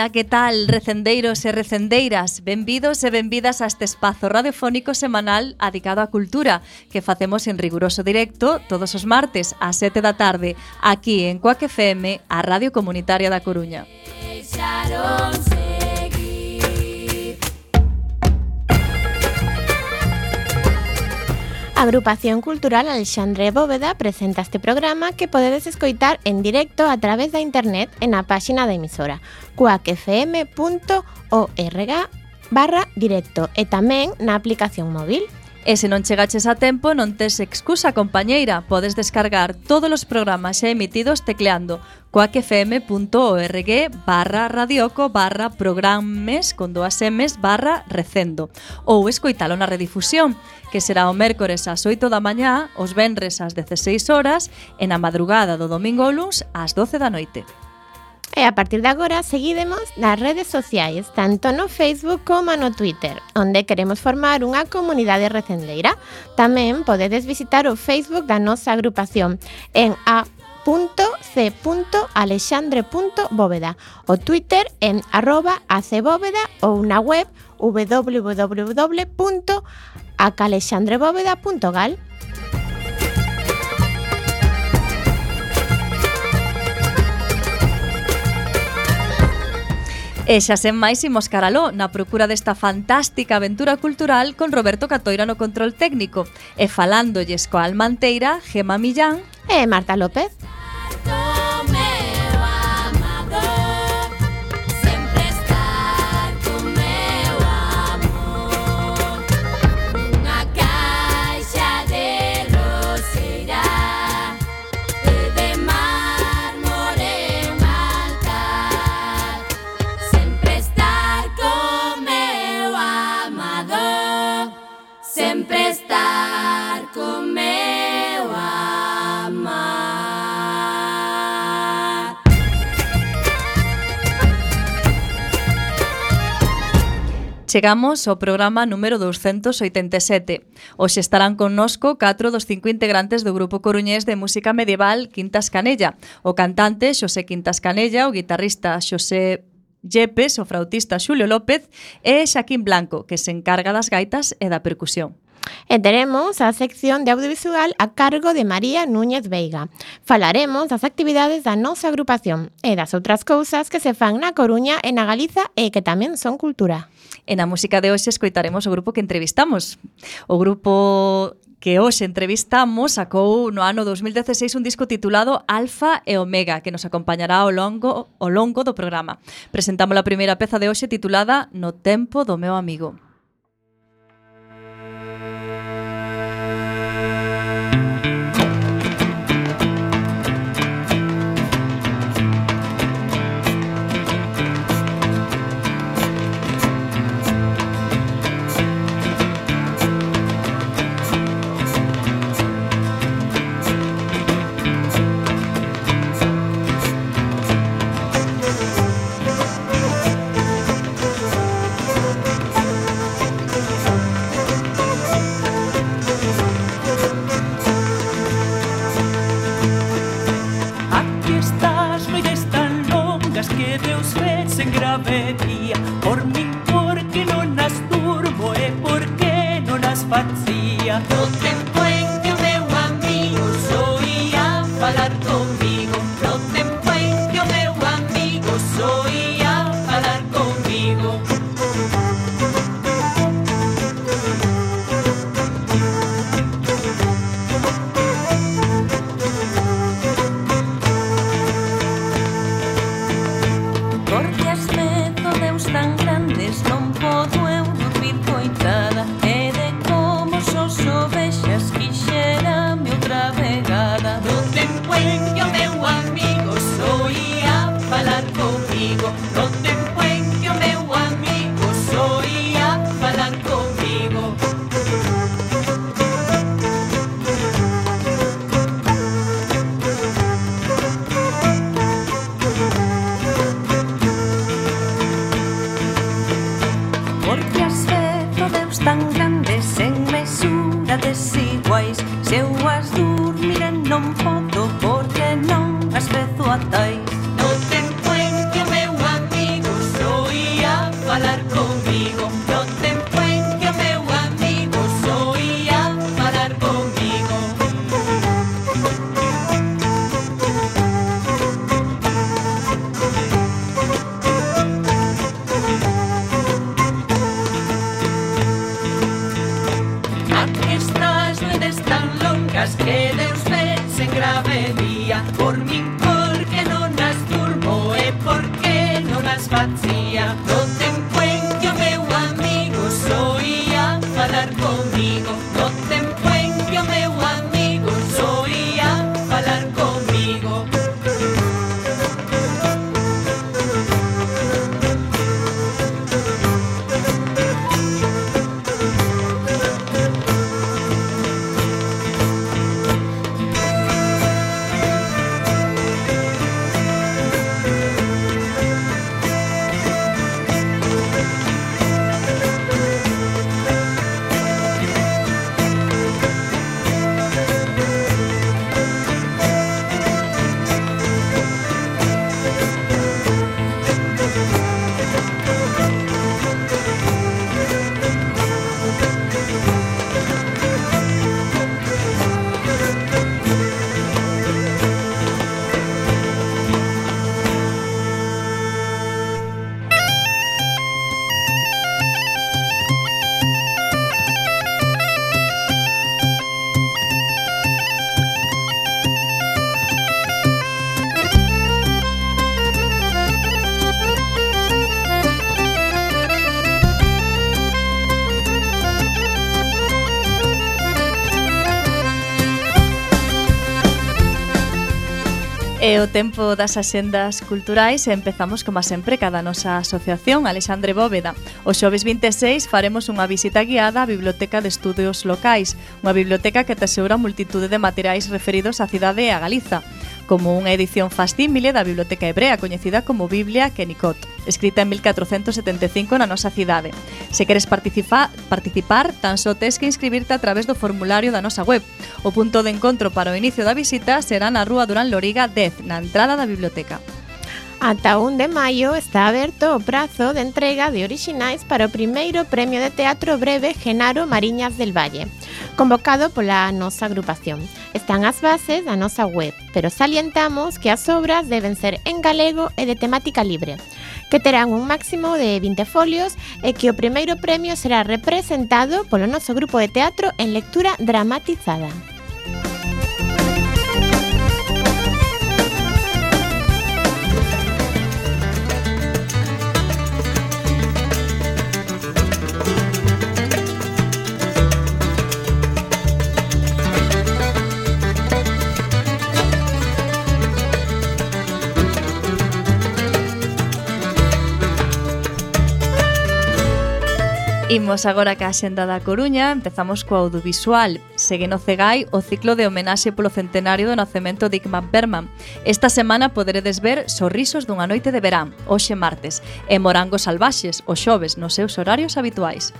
Ola, que tal, recendeiros e recendeiras? Benvidos e benvidas a este espazo radiofónico semanal adicado á cultura que facemos en riguroso directo todos os martes ás 7 da tarde aquí en Coac FM, a Radio Comunitaria da Coruña. Deixaronse. A Agrupación Cultural Alexandre Bóveda presenta este programa que podedes escoitar en directo a través da internet en a páxina da emisora cuacfm.org barra directo e tamén na aplicación móvil. E se non chegaches a tempo, non tes excusa, compañeira. Podes descargar todos os programas xa emitidos tecleando coacfm.org barra radioco barra programes con dúas emes barra recendo ou escoitalo na redifusión que será o mércores ás 8 da mañá, os venres ás 16 horas e na madrugada do domingo ou luns ás 12 da noite. E a partir de agora seguidemos nas redes sociais, tanto no Facebook como no Twitter, onde queremos formar unha comunidade recendeira. Tamén podedes visitar o Facebook da nosa agrupación en a .c.alexandre.bóveda o Twitter en arroba acebóveda ou na web www.acalexandrebóveda.gal E xa sen máis imos caraló na procura desta fantástica aventura cultural con Roberto Catoira no control técnico e falándolles coa Almanteira, Gema Millán e Marta López. Chegamos ao programa número 287. Hoxe estarán connosco catro dos cinco integrantes do Grupo Coruñés de Música Medieval Quintas Canella, o cantante Xosé Quintas Canella, o guitarrista Xosé Yepes, o frautista Xulio López e Xaquín Blanco, que se encarga das gaitas e da percusión. E teremos a sección de audiovisual a cargo de María Núñez Veiga. Falaremos das actividades da nosa agrupación e das outras cousas que se fan na Coruña e na Galiza e que tamén son cultura. E na música de hoxe escoitaremos o grupo que entrevistamos. O grupo que hoxe entrevistamos sacou no ano 2016 un disco titulado Alfa e Omega, que nos acompañará ao longo, ao longo do programa. Presentamos a primeira peza de hoxe titulada No tempo do meu amigo. E o tempo das axendas culturais e empezamos como sempre cada nosa asociación Alexandre Bóveda. O xoves 26 faremos unha visita guiada á Biblioteca de Estudios Locais, unha biblioteca que tesoura multitude de materiais referidos á cidade e a Galiza como unha edición fascímile da Biblioteca Hebrea coñecida como Biblia Kenikot, escrita en 1475 na nosa cidade. Se queres participa, participar, tan só tes que inscribirte a través do formulario da nosa web. O punto de encontro para o inicio da visita será na Rúa Durán Loriga 10, na entrada da biblioteca. Ata 1 de maio está aberto o prazo de entrega de orixinais para o primeiro premio de teatro breve Genaro Mariñas del Valle, convocado pola nosa agrupación. Están as bases da nosa web, pero salientamos que as obras deben ser en galego e de temática libre, que terán un máximo de 20 folios e que o primeiro premio será representado polo noso grupo de teatro en lectura dramatizada. Imos agora ca xenda da Coruña, empezamos co audiovisual. Segue no Cegai o ciclo de homenaxe polo centenario do nacemento de Igmar Berman. Esta semana poderedes ver Sorrisos dunha noite de verán, hoxe martes, e Morangos salvaxes, o xoves, nos seus horarios habituais.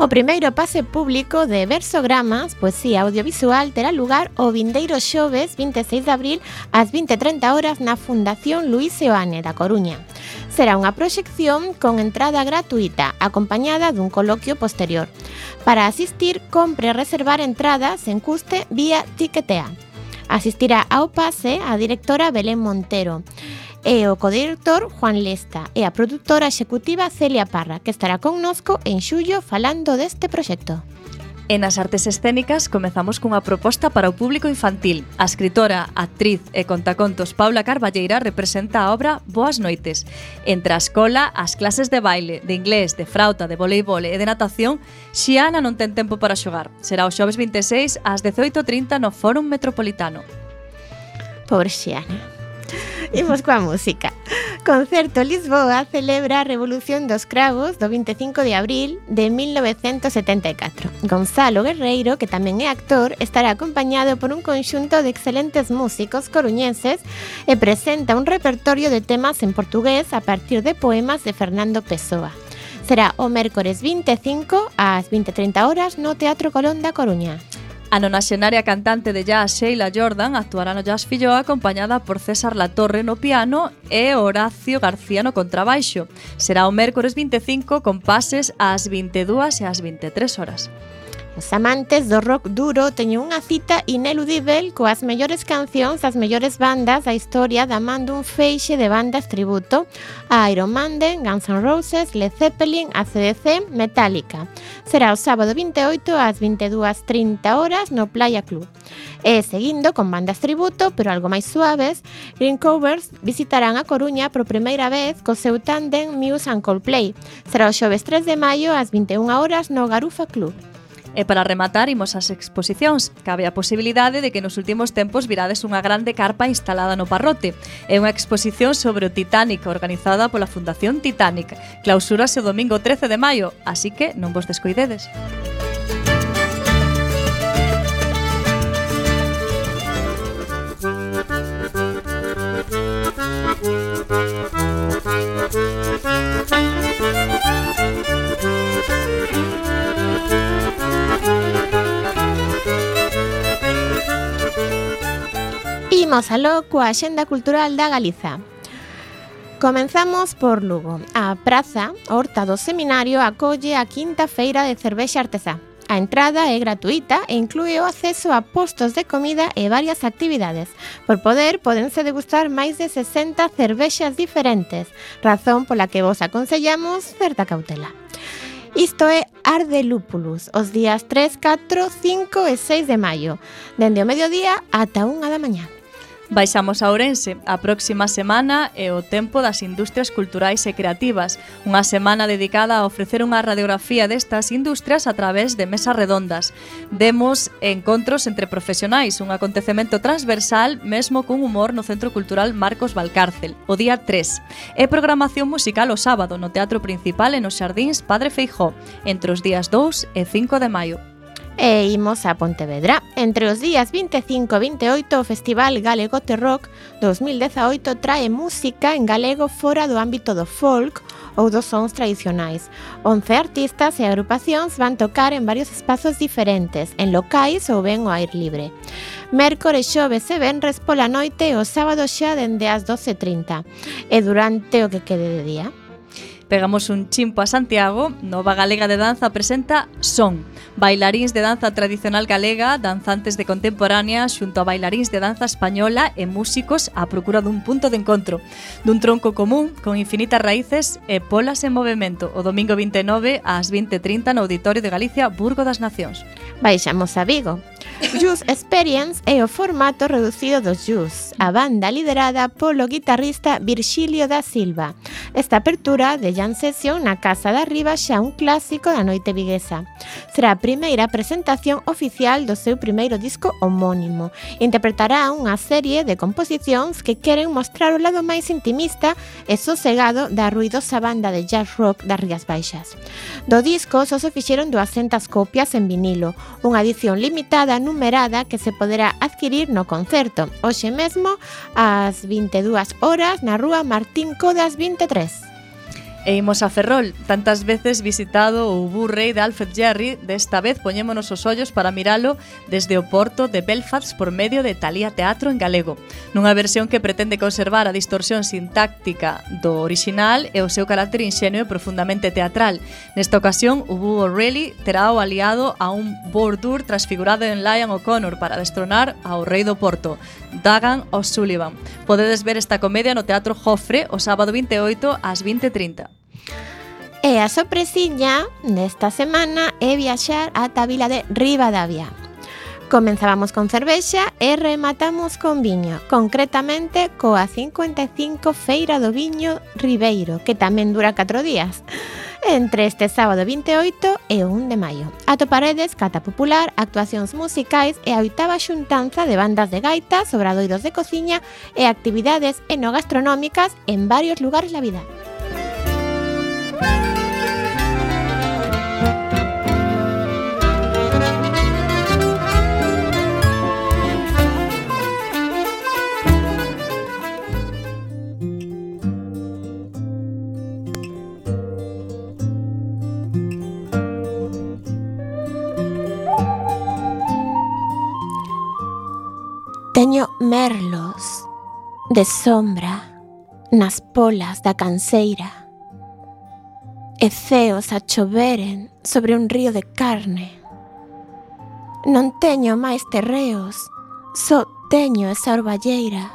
O primeiro pase público de versogramas, poesía audiovisual, terá lugar o vindeiro xoves 26 de abril ás 20.30 horas na Fundación Luis Seoane da Coruña. Será unha proxección con entrada gratuita, acompañada dun coloquio posterior. Para asistir, compre reservar entradas en custe vía Tiquetea. Asistirá ao pase a directora Belén Montero e o codirector Juan Lesta e a produtora executiva Celia Parra, que estará connosco en xullo falando deste proxecto. E nas artes escénicas comezamos cunha proposta para o público infantil. A escritora, actriz e contacontos Paula Carballeira representa a obra Boas Noites. Entre a escola, as clases de baile, de inglés, de frauta, de voleibol e de natación, Xiana non ten tempo para xogar. Será o xoves 26 ás 18.30 no Fórum Metropolitano. Pobre Xiana. Imos coa música. Concerto Lisboa celebra a Revolución dos Cravos do 25 de abril de 1974. Gonzalo Guerreiro, que tamén é actor, estará acompañado por un conxunto de excelentes músicos coruñenses e presenta un repertorio de temas en portugués a partir de poemas de Fernando Pessoa. Será o mércores 25 ás 20:30 horas no Teatro Colón da Coruña. A nonaxenaria cantante de jazz Sheila Jordan actuará no Jazz Filló acompañada por César Latorre no piano e Horacio García no contrabaixo. Será o mércores 25 con pases ás 22 e ás 23 horas. Os amantes do rock duro teñen unha cita ineludível coas mellores cancións das mellores bandas da historia da man dun feixe de bandas tributo a Iron Maiden, Guns N' Roses, Led Zeppelin, ACDC, Metallica. Será o sábado 28 ás 22.30 horas no Playa Club. E seguindo con bandas tributo, pero algo máis suaves, Green Covers visitarán a Coruña por primeira vez co seu tándem Muse and Coldplay. Será o xoves 3 de maio ás 21 horas no Garufa Club. E para rematar, imos ás exposicións. Cabe a posibilidade de que nos últimos tempos virades unha grande carpa instalada no Parrote. É unha exposición sobre o Titanic organizada pola Fundación Titanic. Clausúrase o domingo 13 de maio, así que non vos descoidedes. Música Imos aló coa Xenda Cultural da Galiza. Comenzamos por Lugo. A Praza Horta do Seminario acolle a quinta feira de cervexa artesá. A entrada é gratuita e inclúe o acceso a postos de comida e varias actividades. Por poder, podense degustar máis de 60 cervexas diferentes, razón pola que vos aconsellamos certa cautela. Isto é Arde Lúpulus, os días 3, 4, 5 e 6 de maio, dende o mediodía ata 1 da mañá. Baixamos a Ourense a próxima semana é o tempo das industrias culturais e creativas, unha semana dedicada a ofrecer unha radiografía destas industrias a través de mesas redondas. Demos encontros entre profesionais, un acontecemento transversal mesmo cun humor no Centro Cultural Marcos Valcárcel, o día 3. E programación musical o sábado no Teatro Principal e nos Xardíns Padre Feijó, entre os días 2 e 5 de maio e imos a Pontevedra. Entre os días 25 e 28, o Festival Galego Rock 2018 trae música en galego fora do ámbito do folk ou dos sons tradicionais. 11 artistas e agrupacións van tocar en varios espazos diferentes, en locais ou ben ao aire libre. Mércores, xoves e venres pola noite e o sábado xa dende as 12.30 e durante o que quede de día. Pegamos un chimpo a Santiago, Nova Galega de Danza presenta Son, bailaríns de danza tradicional galega, danzantes de contemporánea, xunto a bailaríns de danza española e músicos á procura dun punto de encontro, dun tronco común con infinitas raíces e polas en movimento o domingo 29 ás 20.30 no Auditorio de Galicia, Burgo das Nacións. Baixamos a Vigo, Juice Experience é o formato reducido dos Juice, a banda liderada polo guitarrista Virgilio da Silva. Esta apertura de Jan Session na Casa da Riba xa un clásico da noite viguesa. Será a primeira presentación oficial do seu primeiro disco homónimo. Interpretará unha serie de composicións que queren mostrar o lado máis intimista e sosegado da ruidosa banda de jazz rock das Rías Baixas. Do disco só se fixeron 200 copias en vinilo, unha edición limitada nun numerada que se poderá adquirir no concerto hoxe mesmo ás 22 horas na Rúa Martín Codas 23. E imos a Ferrol, tantas veces visitado o Bú Rei de Alfred Jerry, desta vez poñémonos os ollos para miralo desde o porto de Belfast por medio de Talía Teatro en galego, nunha versión que pretende conservar a distorsión sintáctica do orixinal e o seu carácter inxenio e profundamente teatral. Nesta ocasión, o Bú O'Reilly terá o aliado a un Bordur transfigurado en Lion O'Connor para destronar ao rei do porto, Dagan O'Sullivan. Podedes ver esta comedia no Teatro Jofre o sábado 28 ás 20.30. E a sorpresiña nesta semana é viaxar ata a vila de Ribadavia. Comenzábamos con cervexa e rematamos con viño, concretamente coa 55 Feira do Viño Ribeiro, que tamén dura 4 días, entre este sábado 28 e 1 de maio. Atoparedes, cata popular, actuacións musicais e a oitava xuntanza de bandas de gaita, obradoiros de cociña e actividades enogastronómicas en varios lugares da vida. Teño merlos de sombra nas polas da canseira e ceos a choveren sobre un río de carne. Non teño máis terreos, só teño esa orballeira.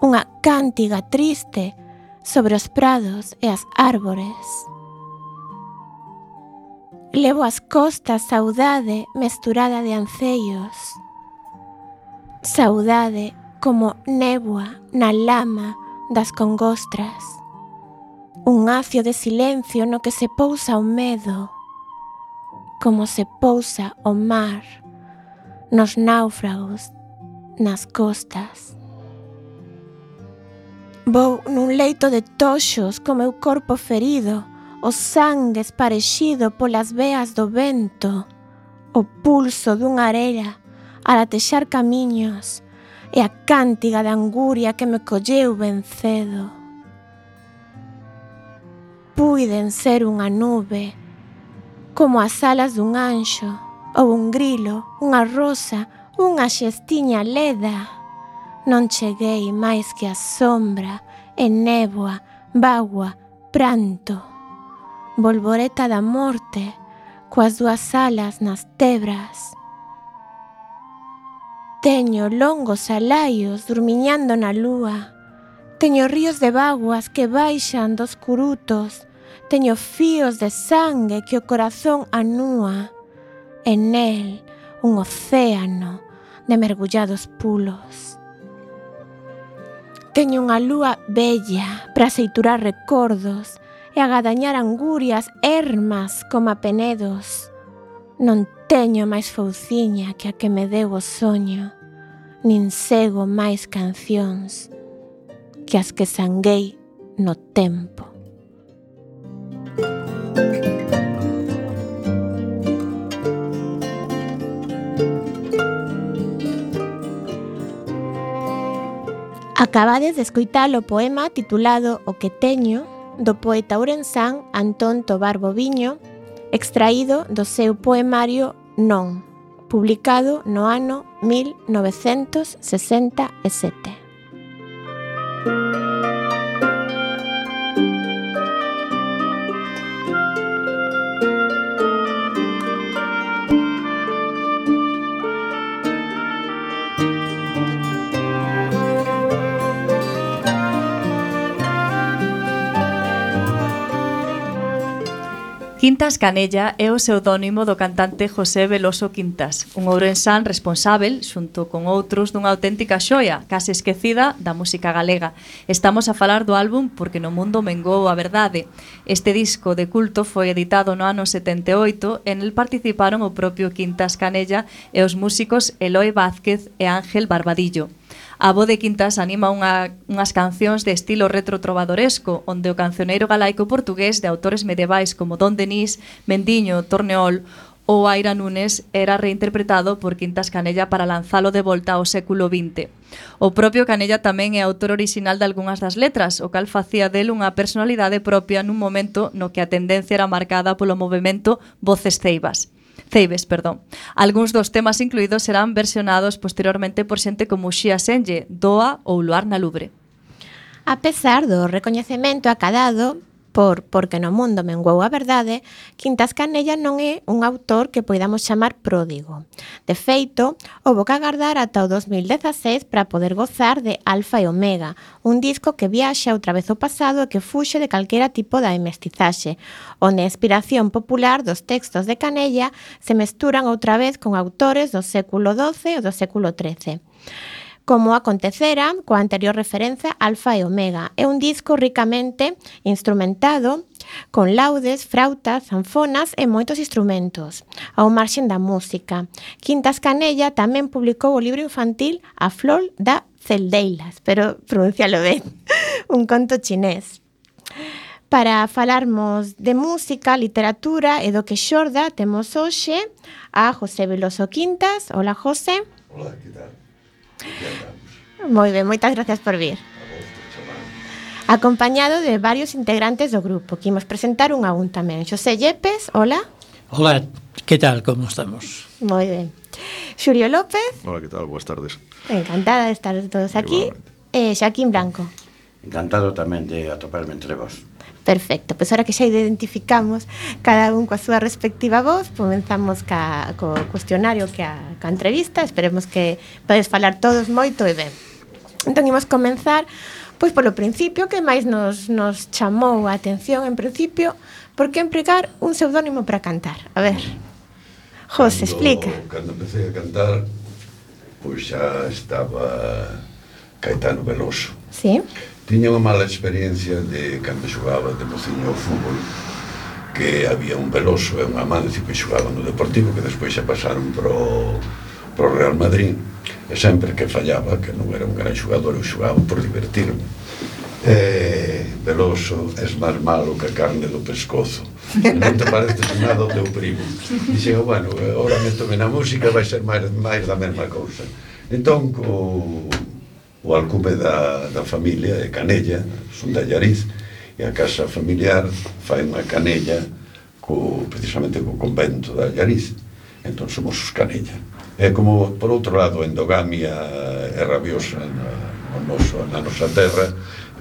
Unha cántiga triste sobre os prados e as árbores. Levo as costas saudade mesturada de ancellos. Saudade como néboa na lama das congostras un acio de silencio no que se pousa o medo, como se pousa o mar nos náufragos nas costas. Vou nun leito de toxos co meu corpo ferido, o sangue esparexido polas veas do vento, o pulso dunha arela a latexar camiños e a cántiga de anguria que me colleu ben cedo puiden ser unha nube, como as alas dun anxo, ou un grilo, unha rosa, unha xestiña leda. Non cheguei máis que a sombra, e néboa, bagua, pranto. Volvoreta da morte, coas dúas alas nas tebras. Teño longos alaios durmiñando na lúa. Teño ríos de vaguas que baixan dos curutos, teño fíos de sangue que o corazón anúa, En el un océano de mergullados pulos. Teño unha lúa bella para aceiturar recordos e agadañar angurias ermas como penedos. Non teño máis fouciña que a que me deu o soño, nin sego máis cancións que as que sanguei no tempo. Acabades de escoitar o poema titulado O que teño do poeta ourensán Antón Tobar Boviño, extraído do seu poemario Non, publicado no ano 1967. Quintas Canella é o pseudónimo do cantante José Veloso Quintas, un ourensán responsável, xunto con outros, dunha auténtica xoia, case esquecida da música galega. Estamos a falar do álbum Porque no mundo mengou a verdade. Este disco de culto foi editado no ano 78 en el participaron o propio Quintas Canella e os músicos Eloy Vázquez e Ángel Barbadillo a voz de Quintas anima unha, unhas cancións de estilo retro trovadoresco, onde o cancioneiro galaico portugués de autores medievais como Don Denis, Mendiño, Torneol ou Aira Nunes era reinterpretado por Quintas Canella para lanzalo de volta ao século XX. O propio Canella tamén é autor orixinal de algunhas das letras, o cal facía del unha personalidade propia nun momento no que a tendencia era marcada polo movimento Voces Ceibas. Ceibes, perdón. Algúns dos temas incluídos serán versionados posteriormente por xente como Xia Senlle, Doa ou Luar na Lubre. A pesar do recoñecemento acadado, por Porque no mundo menguou a verdade, Quintas Canella non é un autor que poidamos chamar pródigo. De feito, houve que agardar ata o 2016 para poder gozar de Alfa e Omega, un disco que viaxa outra vez ao pasado e que fuxe de calquera tipo da mestizaxe, onde a inspiración popular dos textos de Canella se mesturan outra vez con autores do século XII ou do século XIII como acontecera coa anterior referencia Alfa e Omega. É un disco ricamente instrumentado con laudes, frautas, zanfonas e moitos instrumentos, ao marxen da música. Quintas Canella tamén publicou o libro infantil A Flor da Celdeilas, pero pronuncialo ben, un conto chinés. Para falarmos de música, literatura e do que xorda, temos hoxe a José Veloso Quintas. Hola, José. Hola, que tal? Moi ben, moitas gracias por vir. Acompañado de varios integrantes do grupo, que imos presentar un a un tamén. Xosé Yepes, hola. Hola, que tal, como estamos? Moi ben. Xurio López. Hola, que tal, boas tardes. Encantada de estar todos aquí. E eh, Xaquín Blanco. Encantado tamén de atoparme entre vos. Perfecto, pois ahora que xa identificamos cada un coa súa respectiva voz, comenzamos ca, co cuestionario que a, ca entrevista, esperemos que podes falar todos moito e ben. Entón, imos comenzar pois polo principio que máis nos, nos chamou a atención en principio, por que empregar un pseudónimo para cantar? A ver, José, explica. Cando empecé a cantar, pois xa estaba Caetano Veloso. Sí tiña unha mala experiencia de cando xogaba de mociño ao fútbol que había un Veloso e un Amancio que xogaban no Deportivo que despois xa pasaron pro, pro Real Madrid e sempre que fallaba que non era un gran xogador eu xogaba por divertirme. Eh, Veloso es máis malo que a carne do pescozo. E non te pareces nada ao teu primo. Dixen, oh, bueno, eh, agora me tome na música vai ser máis, máis da mesma cousa. Entón co o alcume da, da familia de Canella, son de Allariz, e a casa familiar fai unha canella co, precisamente co convento da Allariz. Entón somos os Canella. É como, por outro lado, a endogamia é rabiosa na, no noso, na nosa terra,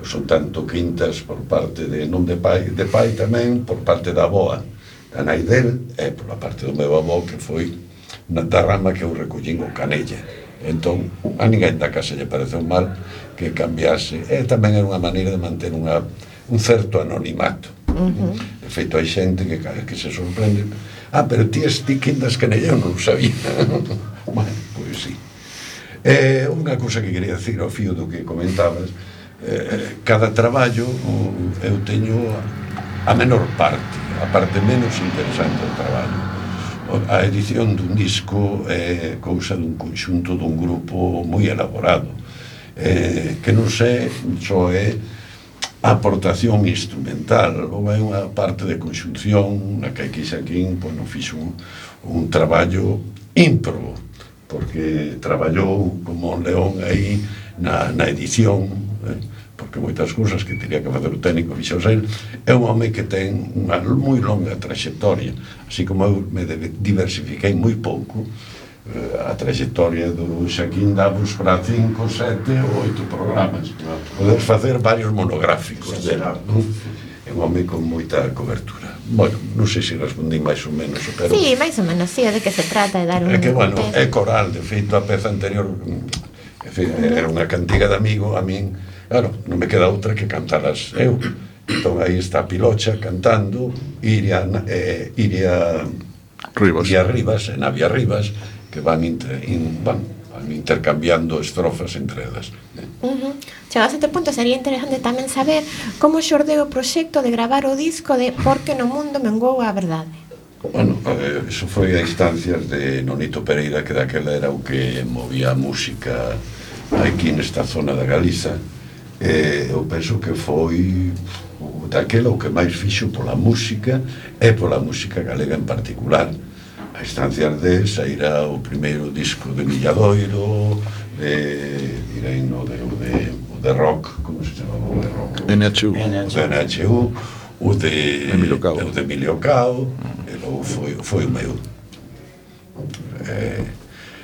son tanto quintas por parte de non de pai, de pai tamén por parte da aboa, da nai del, e pola parte do meu avó que foi na, da rama que eu recollín o canella. Entón, a ninguén da casa lle pareceu mal que cambiase. E tamén era unha maneira de manter unha, un certo anonimato. Uh -huh. De feito, hai xente que que se sorprende ah, pero ti es ti quindas que nella non sabía. bueno, pois sí. Eh, unha cousa que quería decir ao fío do que comentabas, eh, cada traballo eu teño a menor parte, a parte menos interesante do traballo a edición dun disco é cousa dun conxunto dun grupo moi elaborado eh, que non sei só é aportación instrumental. Ou é unha parte de conxunción na que aquí Xaquín pois, non fixo un, un traballo ímprobo porque traballou como un león aí na, na edición eh, porque moitas cousas que teria que facer o técnico fixo el, é un home que ten unha moi longa traxectoria, así como eu me diversifiquei moi pouco, eh, a traxectoria do Xaquín Davos para cinco, sete ou oito programas. Poder facer varios monográficos dela non? é un home con moita cobertura. Bueno, non sei se respondí máis ou menos pero... Sí, máis ou menos, sí, de que se trata de dar un... É que, bueno, é coral, de feito a peza anterior en fin, era unha cantiga de amigo a min Claro, non me queda outra que cantalas eu. Entón aí está a Pilocha cantando, Iria, eh, Iria Rivas. Iria Rivas e Navia Rivas, que van, inter, in, van, van intercambiando estrofas entre elas. Eh. Uh -huh. Chegados a este punto sería interesante tamén saber como xordeu o proxecto de gravar o disco de Porque no mundo mengou a verdade. Bueno, eh, eso foi a instancias de Nonito Pereira, que daquela era o que movía a música aquí nesta zona da Galiza, eh, eu penso que foi daquela o que máis fixo pola música e pola música galega en particular a instancias de sairá o primeiro disco de Milladoiro de, direi no de, o de, o de rock como se chamaba o de rock NHU, NHU. o de NHU o de Emilio Cao, o de Emilio Cao mm. e logo foi, foi o meu eh,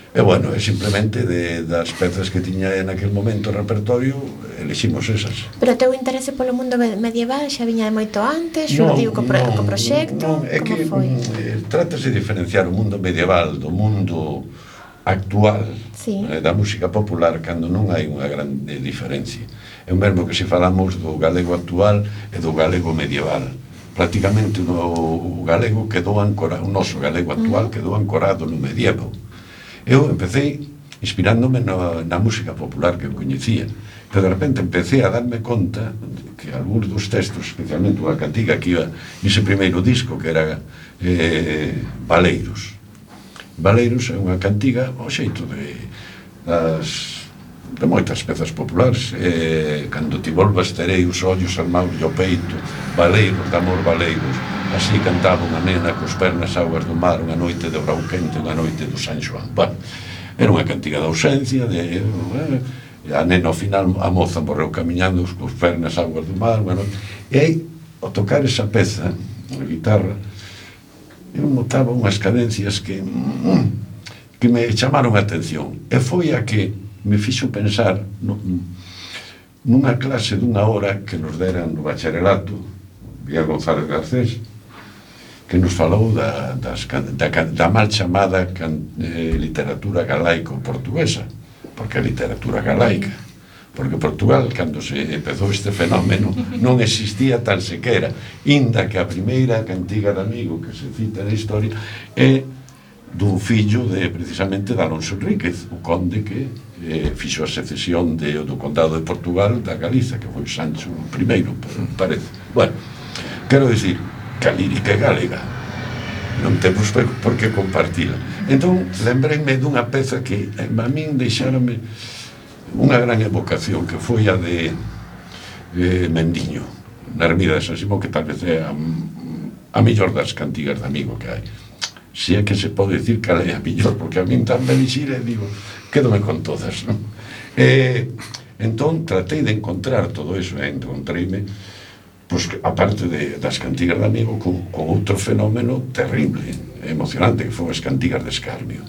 E bueno, é simplemente de, das pezas que tiña en aquel momento o repertorio, eleximos esas. Pero o teu interese polo mundo medieval xa viña de moito antes, xurdiu no, co, pro, no, co proxecto, non, é como que, foi? Eh, trátase de diferenciar o mundo medieval do mundo actual sí. eh, da música popular cando non hai unha grande diferencia. É o mesmo que se falamos do galego actual e do galego medieval prácticamente o, o galego quedou ancorado, o noso galego actual uh -huh. quedou ancorado no medievo. Uh Eu empecé inspirándome no, na música popular que eu coñecía, pero de repente empecé a darme conta que algúns dos textos, especialmente unha cantiga que iba nese primeiro disco, que era eh, Baleiros. Baleiros é unha cantiga ao xeito de, das, de moitas pezas populares. Eh, cando ti volvas terei os ollos armados e o peito, Valeiros, de amor, Baleiros Así cantaba unha nena cos pernas nas augas do mar unha noite de brau quente, unha noite do San Joan. Bueno, era unha cantiga de ausencia, de... Eh, a nena ao final, a moza morreu camiñando cos pernas nas augas do mar, bueno, e aí, ao tocar esa peza, a guitarra, eu notaba unhas cadencias que que me chamaron a atención e foi a que me fixo pensar no, nunha clase dunha hora que nos deran no bacharelato Miguel González Garcés que nos falou da, das, da, da mal chamada can, eh, literatura galaico-portuguesa, porque a literatura galaica, porque Portugal, cando se empezou este fenómeno, non existía tan sequera, inda que a primeira cantiga de amigo que se cita na historia é dun fillo de precisamente de Alonso Enríquez, o conde que eh, fixo a secesión de, do condado de Portugal da Galiza, que foi Sancho I, parece. Bueno, quero dicir, calírica e galega. Non temos por que compartila. Entón lembrei-me dunha peza que eh, a min deixarame unha gran evocación que foi a de eh, Mendiño na ermida de San Simón que tal vez é a, a mellor das cantigas de amigo que hai. Si é que se pode dicir cal é a mellor, porque a min tan me digo, quédome con todas, non? Eh, entón, tratei de encontrar todo eso, e encontreime pois, aparte de, das cantigas de amigo con, con outro fenómeno terrible emocionante que foi as cantigas de escarnio.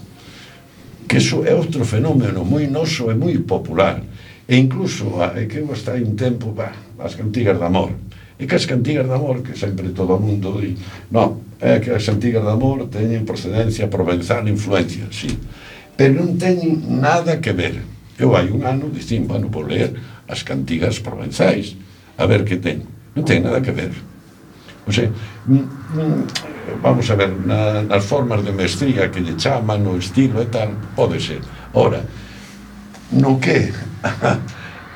Que iso é outro fenómeno moi noso e moi popular. E incluso é que eu está un tempo bah, as cantigas de amor. E que as cantigas de amor que sempre todo o mundo di non, é que as cantigas de amor teñen procedencia provenzal influencia sí, pero non teñen nada que ver. Eu hai un ano dicín, bueno, vou ler as cantigas provenzais a ver que ten Non ten nada que ver. O sea, vamos a ver, na, nas formas de mestría que lle chaman, o estilo e tal, pode ser. Ora, no que a,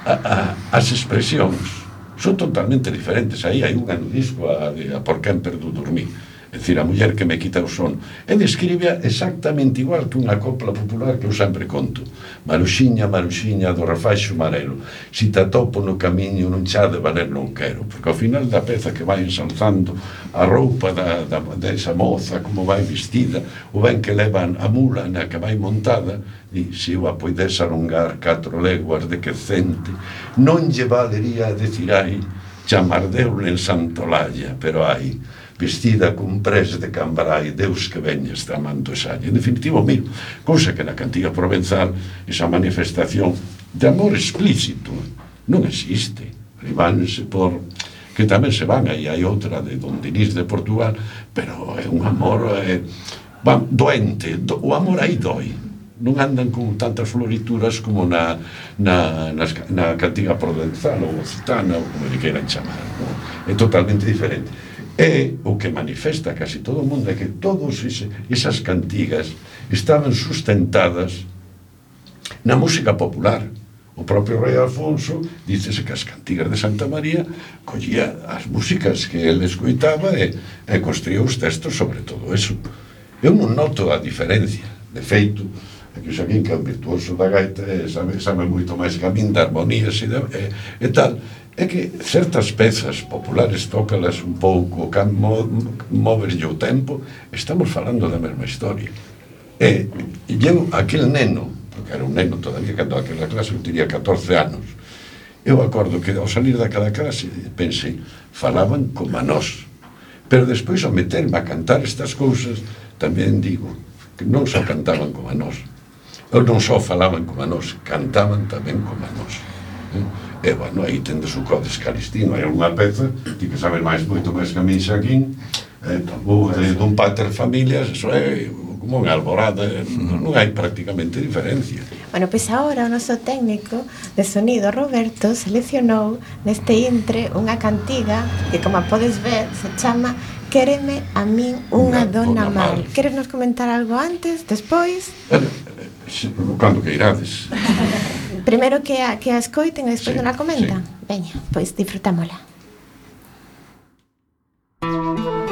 a, as expresións son totalmente diferentes. Aí hai unha no disco a, a por quen perdo dormir É dicir, a muller que me quita o son. E describe exactamente igual que unha copla popular que eu sempre conto. Maruxiña, maruxiña, do Rafaixo marelo. Si te atopo no camiño, non xa de valer non quero. Porque ao final da peza que vai ensalzando a roupa da, da, desa moza, como vai vestida, o ben que levan a mula na que vai montada, e se eu a poides alongar catro leguas de que cente, non lle valería decir ai, chamardeu en Santolalla, pero ai, vestida cun pres de cambrai, Deus que veña da man. En definitivo, miro, cousa que na cantiga provenzal esa manifestación de amor explícito non existe. Ribanse por que tamén se van, aí hai outra de Don Dinís de Portugal, pero é un amor é, van, doente, do, o amor aí doi, non andan con tantas florituras como na, na, nas, na cantiga provenzal ou occitana ou como lle queiran chamar non? é totalmente diferente é o que manifesta casi todo o mundo é que todas ese, esas cantigas estaban sustentadas na música popular. O propio rei Alfonso dícese que as cantigas de Santa María collía as músicas que ele escoitaba e, e construía os textos sobre todo eso. Eu non noto a diferencia. De feito que o Xaquín que é o virtuoso da gaita e sabe, sabe moito máis que a min de armonías e, de, e, e tal é que certas pezas populares tócalas un pouco, can mo, moverlle o tempo, estamos falando da mesma historia. E eu, aquel neno, porque era un neno todavía cando aquela clase, eu tiría 14 anos, eu acordo que ao salir daquela clase pensei, falaban como a nós. Pero despois ao meterme a cantar estas cousas, tamén digo que non só cantaban como a nós. Eu non só falaban como a nós, cantaban tamén como a nós. Eh? E, bueno, aí tendes o Codes Calistino, é unha peza, ti que sabes máis, moito máis que a min Xaquín, eh, ou de, dun pater familias, eso é como unha alborada, non, non hai prácticamente diferencia. Bueno, pois agora o noso técnico de sonido, Roberto, seleccionou neste intre unha cantiga que, como podes ver, se chama Quéreme a min unha, unha dona, dona mal. mal. Queres nos comentar algo antes, despois? Bueno provocando que irades. Primeiro que a, que a escoiten e despois sí, non a comentan. Sí. Veña, pois disfrutámola. Música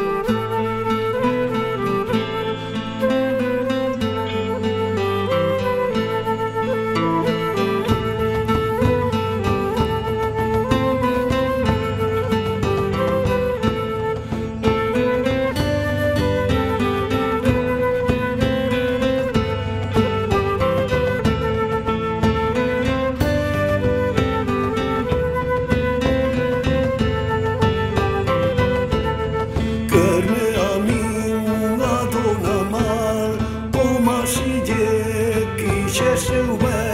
却是问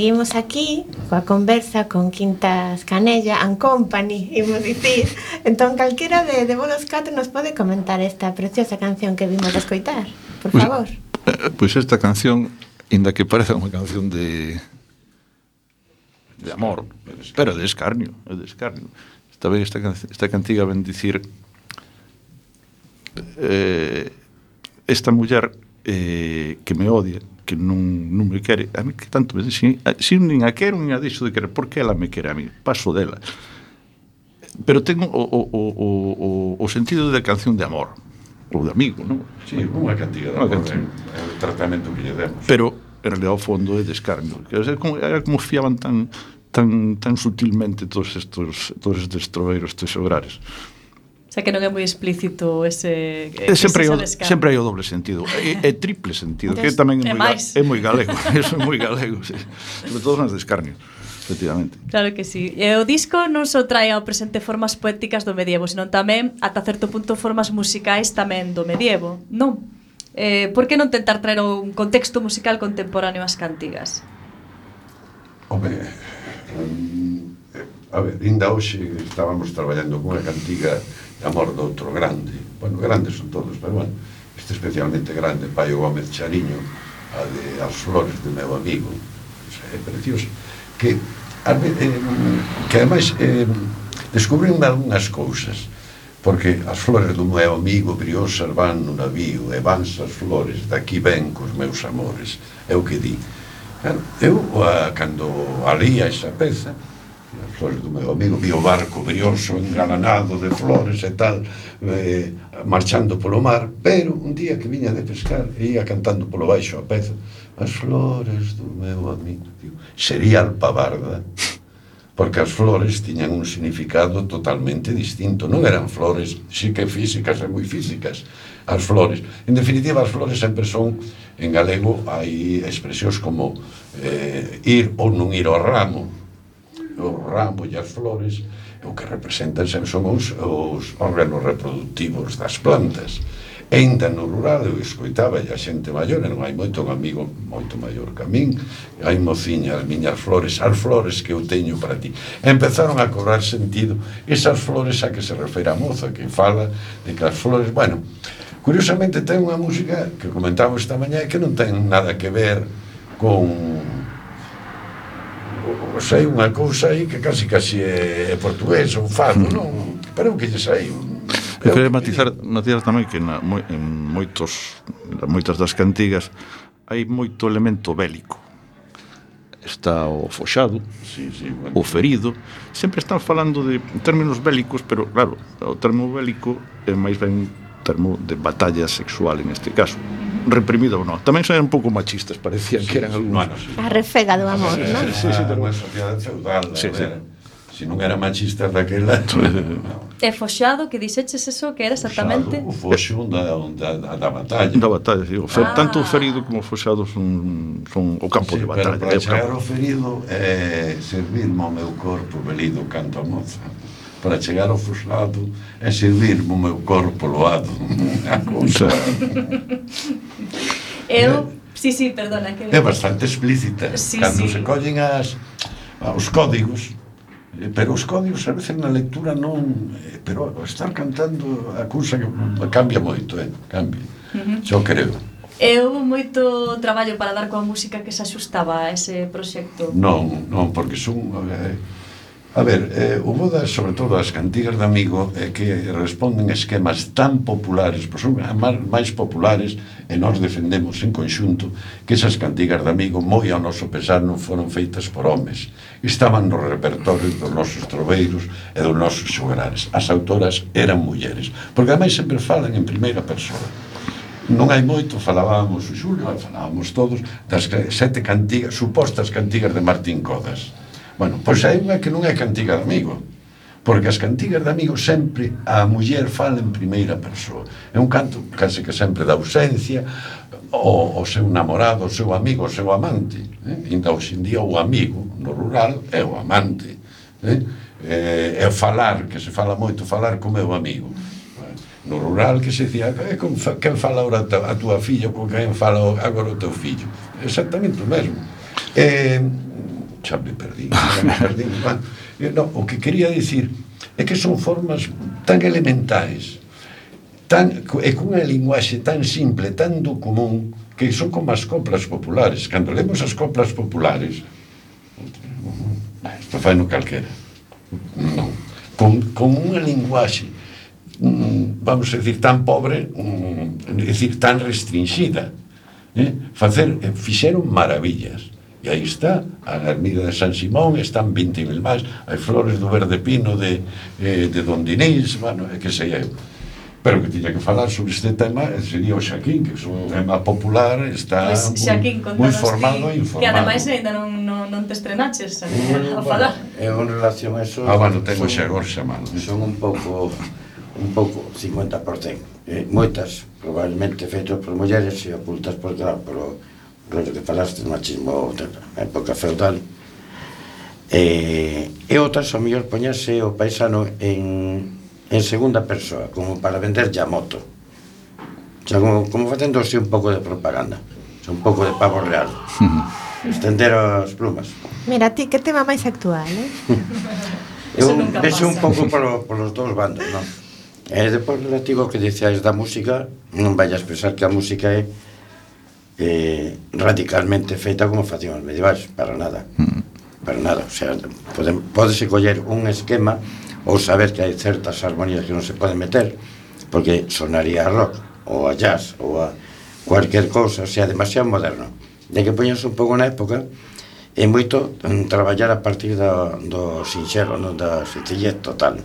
seguimos aquí coa conversa con Quintas Canella and Company, imos dicir. Entón, calquera de, de vos catro nos pode comentar esta preciosa canción que vimos a escoitar, por favor. Eh, pois pues, esta canción, inda que parece unha canción de de amor, pero de escarnio, de escarnio. Esta vez esta, esta cantiga ven dicir eh, esta muller eh, que me odia, que non, non me quere, a mí que tanto me dixen, eh, si nin a quero, nin a deixo de querer, porque ela me quere a mí, paso dela. Pero tengo o, o, o, o, o sentido de canción de amor, ou de amigo, non? Sí, unha cantiga de amor, eh, é o tratamento que lle demos. Pero, en realidad, o fondo é descargo. Era como, era como fiaban tan, tan, tan sutilmente todos estos, todos estes troveiros, estes obrares. Xa que non é moi explícito ese eh, que, sempre ese o, sempre hai o doble sentido, é, é triple sentido, Entonces, que tamén é, é moi, é moi galego, eso é moi galego, sí. sobre todo nas descarnios. Efectivamente. Claro que sí. E o disco non só trae ao presente formas poéticas do medievo, senón tamén ata certo punto formas musicais tamén do medievo. Non. Eh, por que non tentar traer un contexto musical contemporáneo ás cantigas? Home, um, eh, a ver, ainda hoxe estábamos traballando cunha cantiga amor doutro grande. Bueno, grandes son todos, pero bueno este especialmente grande, Paio Gómez Chariño a de As Flores do meu amigo é precioso que, a, eh, que ademais eh, descubrín algunhas cousas porque as flores do meu amigo briosas van no navío e van as flores daqui ven cos meus amores é o que di. Claro, eu a, cando alía esa peza flores do meu amigo, vi o barco brioso, engalanado de flores e tal, eh, marchando polo mar, pero un día que viña de pescar e ia cantando polo baixo a peza, as flores do meu amigo, digo, sería alpabarda, porque as flores tiñan un significado totalmente distinto, non eran flores, sí que físicas e moi físicas, as flores. En definitiva, as flores sempre son, en galego, hai expresións como eh, ir ou non ir ao ramo, o ramo e as flores o que representan son os, os órganos reproductivos das plantas Enda no rural, eu escoitaba a xente maior, non hai moito un amigo moito maior que a min, hai mociña, as miñas flores, as flores que eu teño para ti. E empezaron a cobrar sentido esas flores a que se refere a moza, que fala de que as flores, bueno, curiosamente ten unha música que comentábamos esta mañá que non ten nada que ver con sei unha cousa aí que casi casi é, é portugués, un fado, mm. non? Pero que lle sei? Eu queria matizar, matizar tamén que na, moi, en moitos, moitas das cantigas hai moito elemento bélico está o foxado, sí, sí, bueno. o ferido, sempre están falando de términos bélicos, pero claro, o termo bélico é máis ben termo de batalla sexual en este caso reprimido ou non. Tamén eran un pouco machistas, parecían sí, que eran algúns. Bueno, sí, a refega do amor, sí, non? Sí, sí, era unha sociedade feudal, sí, eh, sí. Si non era machista daquela... no. E foxado, que dixeches eso, que era exactamente... Foxado, o foxo da, da, da batalla. Da batalla, sí. Fer, ah. Tanto o ferido como o foxado son, son o campo sí, de batalla. Pero para chegar ao ferido, eh, servirme ao meu corpo velido canto a moza para chegar ao fuxado e servirme o meu corpo loado a cousa. Eu, eh, sí, sí, perdona. Que... É bastante explícita. Sí, Cando sí. se collen as, os códigos, eh, pero os códigos a veces na lectura non... Eh, pero estar cantando a cousa que cambia moito, eh? Cambia. Uh -huh. Xo creo. E houve moito traballo para dar coa música que se axustaba a ese proxecto? Non, non, porque son... Eh, A ver, eh, o moda, sobre todo as cantigas de amigo, é eh, que responden esquemas tan populares, pois son máis populares, e nós defendemos en conxunto que esas cantigas de amigo, moi ao noso pesar, non foron feitas por homes. Estaban no repertorio dos nosos troveiros e dos nosos xogarares. As autoras eran mulleres, porque ademais sempre falan en primeira persoa non hai moito falábamos o Xulio, falábamos todos das sete cantigas, supostas cantigas de Martín Codas Bueno, pois hai unha que non é cantiga de amigo, porque as cantigas de amigo sempre a muller fala en primeira persoa. É un canto case que sempre da ausencia, o, o seu namorado, o seu amigo, o seu amante. Eh? Inda hoxe en día o amigo no rural é o amante. Eh? É, é falar, que se fala moito, falar co meu amigo. No rural que se dicía, eh, con quen fala agora a túa filla, con quen fala agora o teu fillo. Exactamente o mesmo. Eh, xa me perdí, xa me perdí. No, o que quería dicir é que son formas tan elementais, tan, e cunha linguaxe tan simple, tan do común, que son como as coplas populares. Cando lemos as coplas populares, isto fai no calquera. Non. Con, con unha linguaxe mm, vamos a decir, tan pobre, mm, é dicir, tan restringida. Eh? Facer, eh, fixeron maravillas. E aí está, a ermida de San Simón, están 20.000 máis, hai flores do verde pino de, eh, de Don Dinís, bueno, é que sei eu. Pero que tiña que falar sobre este tema sería o Xaquín, que é un tema popular, está pois, pues, Xaquín, moi formado que, e informado. Que ademais ainda non, non, non te estrenaches eh, a, a falar. Bueno, eu en relación a eso... Ah, bueno, tengo son, Xagor chamado. Son un pouco un pouco 50%. Eh, moitas, probablemente feitas por mulleres e ocultas por, por, por rollo que falaste, machismo, tal, época feudal, e, e outras ao mellor poñase o paisano en, en segunda persoa, como para venderlle a moto. Xa como, como facendo así un pouco de propaganda, un pouco de pavo real. Estender as plumas. Mira, ti, que tema máis actual, eh? Eu vexo un pouco polo, polos dous bandos, non? E depois relativo que dicíais da música, non vayas pensar que a música é eh, radicalmente feita como facían os medievais, para nada. Mm. Para nada, o sea, pode, podese coller un esquema ou saber que hai certas armonías que non se poden meter, porque sonaría a rock, ou a jazz, ou a cualquier cousa, o sea, demasiado moderno. De que poñas un pouco na época, e moito en traballar a partir da, do sinxelo, non da sencillez total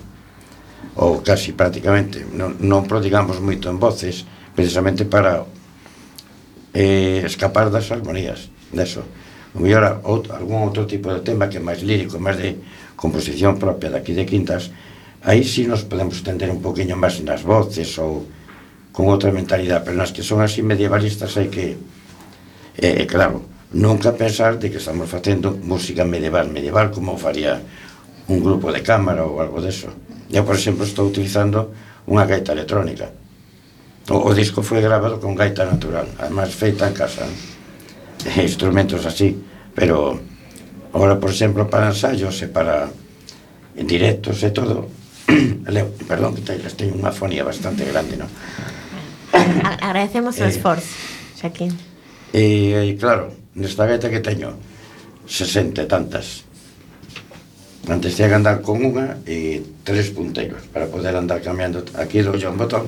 ou casi prácticamente non, non prodigamos moito en voces precisamente para eh, escapar das armonías, deso. O mellor outro, algún outro tipo de tema que é máis lírico, máis de composición propia daqui de Quintas, aí sí nos podemos tender un poquinho máis nas voces ou con outra mentalidade, pero nas que son así medievalistas hai que, eh, claro, nunca pensar de que estamos facendo música medieval, medieval como faría un grupo de cámara ou algo deso. Eu, por exemplo, estou utilizando unha gaita electrónica, O, o disco foi grabado con gaita natural, además feita en casa, e instrumentos así, pero ahora, por exemplo, para ensayos e para en directos e todo, leo, perdón, que teño, teño unha fonía bastante grande, non? Agradecemos o eh, esforzo, Xaquín. E, e claro, nesta gaita que teño, 60 e tantas. Antes tiña que andar con unha e tres punteiros para poder andar cambiando. Aquí dou un botón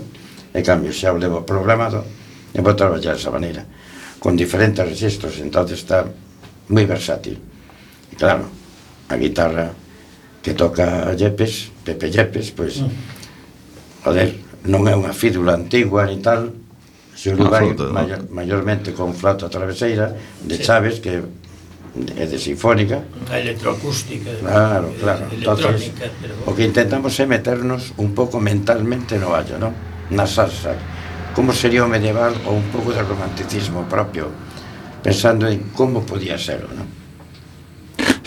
E cambio, xa o levo programado e vou traballar esa maneira. Con diferentes registros, entonces está moi versátil. E claro, a guitarra que toca Yepes, Pepe Yepes, pois, mm. joder, non é unha fídula antigua ni tal, se o vai maior, maiormente con flauta traveseira de sí. Chaves, que é de sinfónica a electroacústica claro, claro. Eh, entonces, pero... o que intentamos é meternos un pouco mentalmente no hallo, non? na salsa como sería o medieval ou un pouco de romanticismo propio pensando en como podía ser non?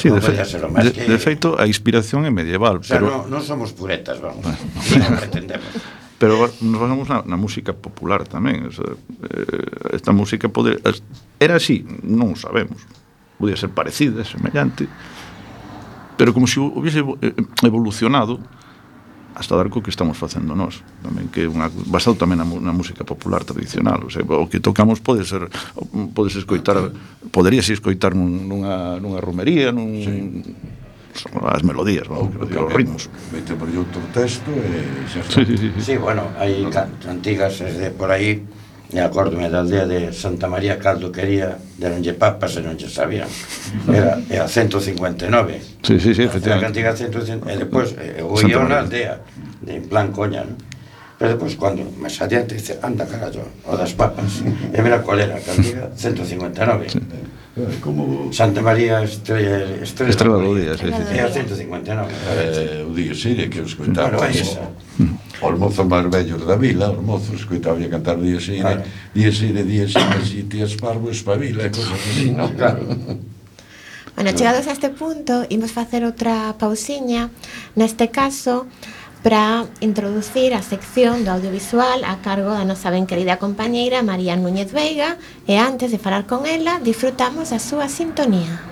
Sí, de, fe, de, que... de feito a inspiración é medieval o sea, pero... non, non somos puretas, vamos bueno. non pretendemos pero nos basamos na, na música popular tamén o sea, eh, esta música pode era así, non sabemos podía ser parecida, semellante pero como se si hubiese eh, evolucionado hasta dar co que estamos facendo nós tamén que é unha, basado tamén na, na música popular tradicional o, sea, o que tocamos pode ser podes escoitar poderías escoitar nunha, nunha romería nun, sí. as melodías, o, que os ritmos. Mete por outro texto e xa está. Sí, sí, sí. sí bueno, hai no. cantigas desde por aí E acordome da aldea de Santa María Caldo quería deronlle papas e non lle sabían. Era, era 159. Sí, sí, sí, efectivamente. A cantiga 159 e depois eh, eu ia unha aldea, de, en plan coña, non? Pero depois, cando máis adiante, dice, anda carallo, o das papas. E mira, colera, cantiga 159. Sí. Como... Santa María Estrella Estrella, Estrela do Día, sí, sí. sí. o 159. Eh, o día, sí, que os escoitaba Bueno, esa. Os mozos máis vellos da vila, os mozos escoitaba cantar día xire, claro. día xire, día xire, si ti es parvo, espabila, cosas así, no? Claro. Bueno, chegados a este punto, imos facer outra pausiña. Neste caso, para introducir a sección do audiovisual a cargo da nosa ben querida compañeira María Núñez Veiga e antes de falar con ela disfrutamos a súa sintonía.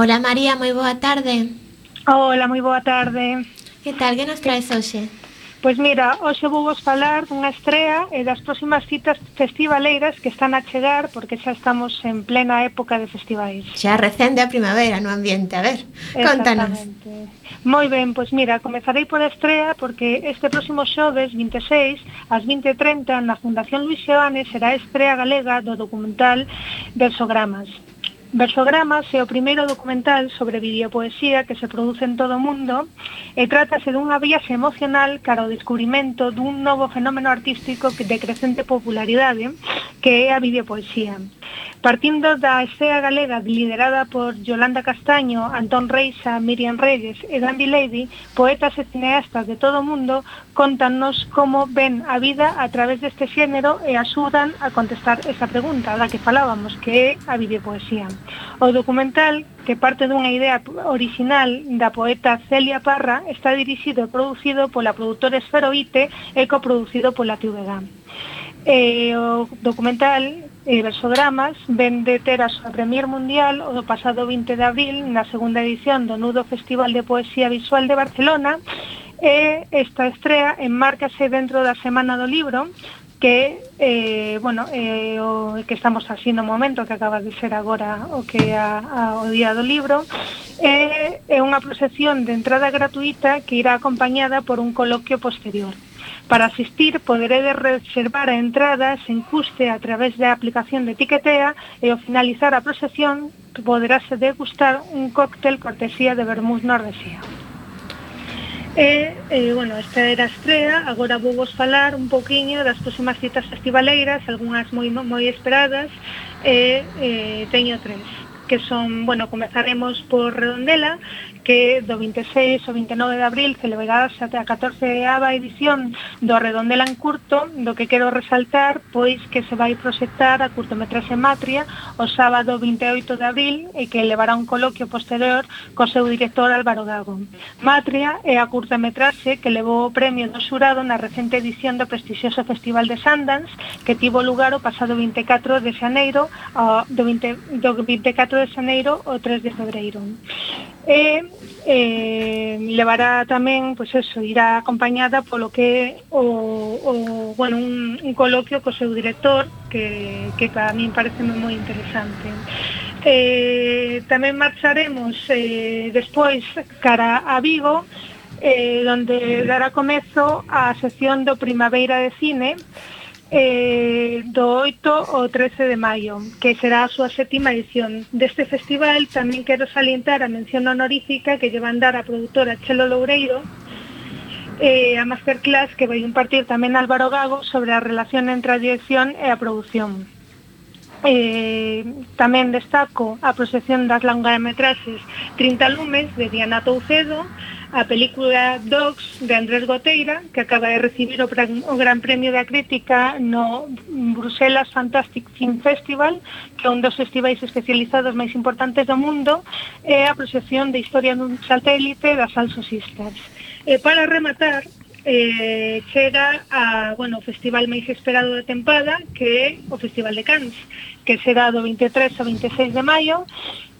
Hola María, moi boa tarde. Hola, moi boa tarde. Que tal, que nos traes hoxe? Pois mira, hoxe vou vos falar dunha estrea e das próximas citas festivaleiras que están a chegar porque xa estamos en plena época de festivais. Xa recende a primavera no ambiente, a ver, contanos. Moi ben, pois mira, comezarei pola estrea porque este próximo xoves 26 ás 20.30 na Fundación Luis Seoane será a estrea galega do documental Versogramas. Versogramas é o primeiro documental sobre videopoesía que se produce en todo o mundo e trátase dunha viaxe emocional cara ao descubrimento dun novo fenómeno artístico de crecente popularidade que é a videopoesía. Partindo da escena galega liderada por Yolanda Castaño, Antón Reixa, Miriam Reyes e Gandhi Lady, poetas e cineastas de todo o mundo, contannos como ven a vida a través deste xénero e axudan a contestar esa pregunta da que falábamos, que é a videopoesía. O documental, que parte dunha idea original da poeta Celia Parra, está dirixido e producido pola produtora Esferoite e coproducido pola TVG. E eh, o documental eh, versogramas ven de ter a súa premier mundial o pasado 20 de abril na segunda edición do Nudo Festival de Poesía Visual de Barcelona e esta estrea enmárcase dentro da Semana do Libro que eh, bueno, eh, o que estamos así no momento que acaba de ser agora o que a, a, o Día do Libro é, é unha procesión de entrada gratuita que irá acompañada por un coloquio posterior. Para asistir poderedes reservar a entrada sen custe a través da aplicación de Tiquetea e ao finalizar a procesión poderase degustar un cóctel cortesía de Bermús Nordesía. E, e, bueno, esta era a estrea, agora vou vos falar un poquinho das próximas citas festivaleiras, algunhas moi moi esperadas, e, e teño tres que son, bueno, comezaremos por Redondela, que do 26 ao 29 de abril celebrarás a 14 ava edición do Redondela en curto, do que quero resaltar, pois que se vai proxectar a curtometraxe Matria o sábado 28 de abril e que levará un coloquio posterior co seu director Álvaro Gago. Matria é a curtometraxe que levou o premio do xurado na recente edición do prestixioso Festival de Sundance que tivo lugar o pasado 24 de xaneiro do, 20, do 24 de xaneiro ao 3 de febreiro. E eh, levará tamén, pois pues eso, irá acompañada polo que o, o bueno, un, un coloquio co seu director que, que para mí parece moi interesante. Eh, tamén marcharemos eh, despois cara a Vigo eh, donde dará comezo a sesión do Primavera de Cine eh, do 8 ao 13 de maio, que será a súa sétima edición. Deste festival tamén quero salientar a mención honorífica que llevan dar a produtora Chelo Loureiro, eh, a masterclass que vai impartir tamén Álvaro Gago sobre a relación entre a dirección e a produción. Eh, tamén destaco a proxección das longametraxes 30 lumes de Diana Toucedo, a película Dogs de Andrés Goteira, que acaba de recibir o, gran, o Gran Premio da Crítica no Bruselas Fantastic Film Festival, que é un dos festivais especializados máis importantes do mundo, é a proxección de historia dun satélite das Also Sisters. E para rematar, eh, chega a, bueno, o festival máis esperado da tempada, que é o Festival de Cannes, que será do 23 ao 26 de maio,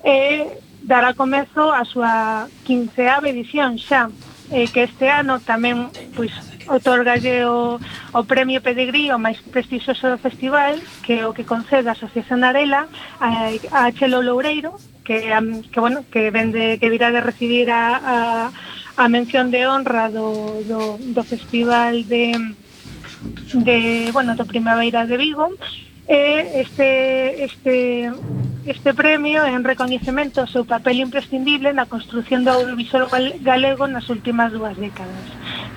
e eh, dará comezo a súa 15ª edición xa, eh, que este ano tamén pois, otorgalle o, o premio Pedigrí o máis prestixioso do festival, que é o que concede a Asociación Arela a, a Chelo Loureiro, que, que, bueno, que, vende, que virá de recibir a, a, a mención de honra do, do, do festival de, de bueno, do Primavera de Vigo, E este, este, este premio é un recoñecemento ao seu papel imprescindible na construción do audiovisual galego nas últimas dúas décadas.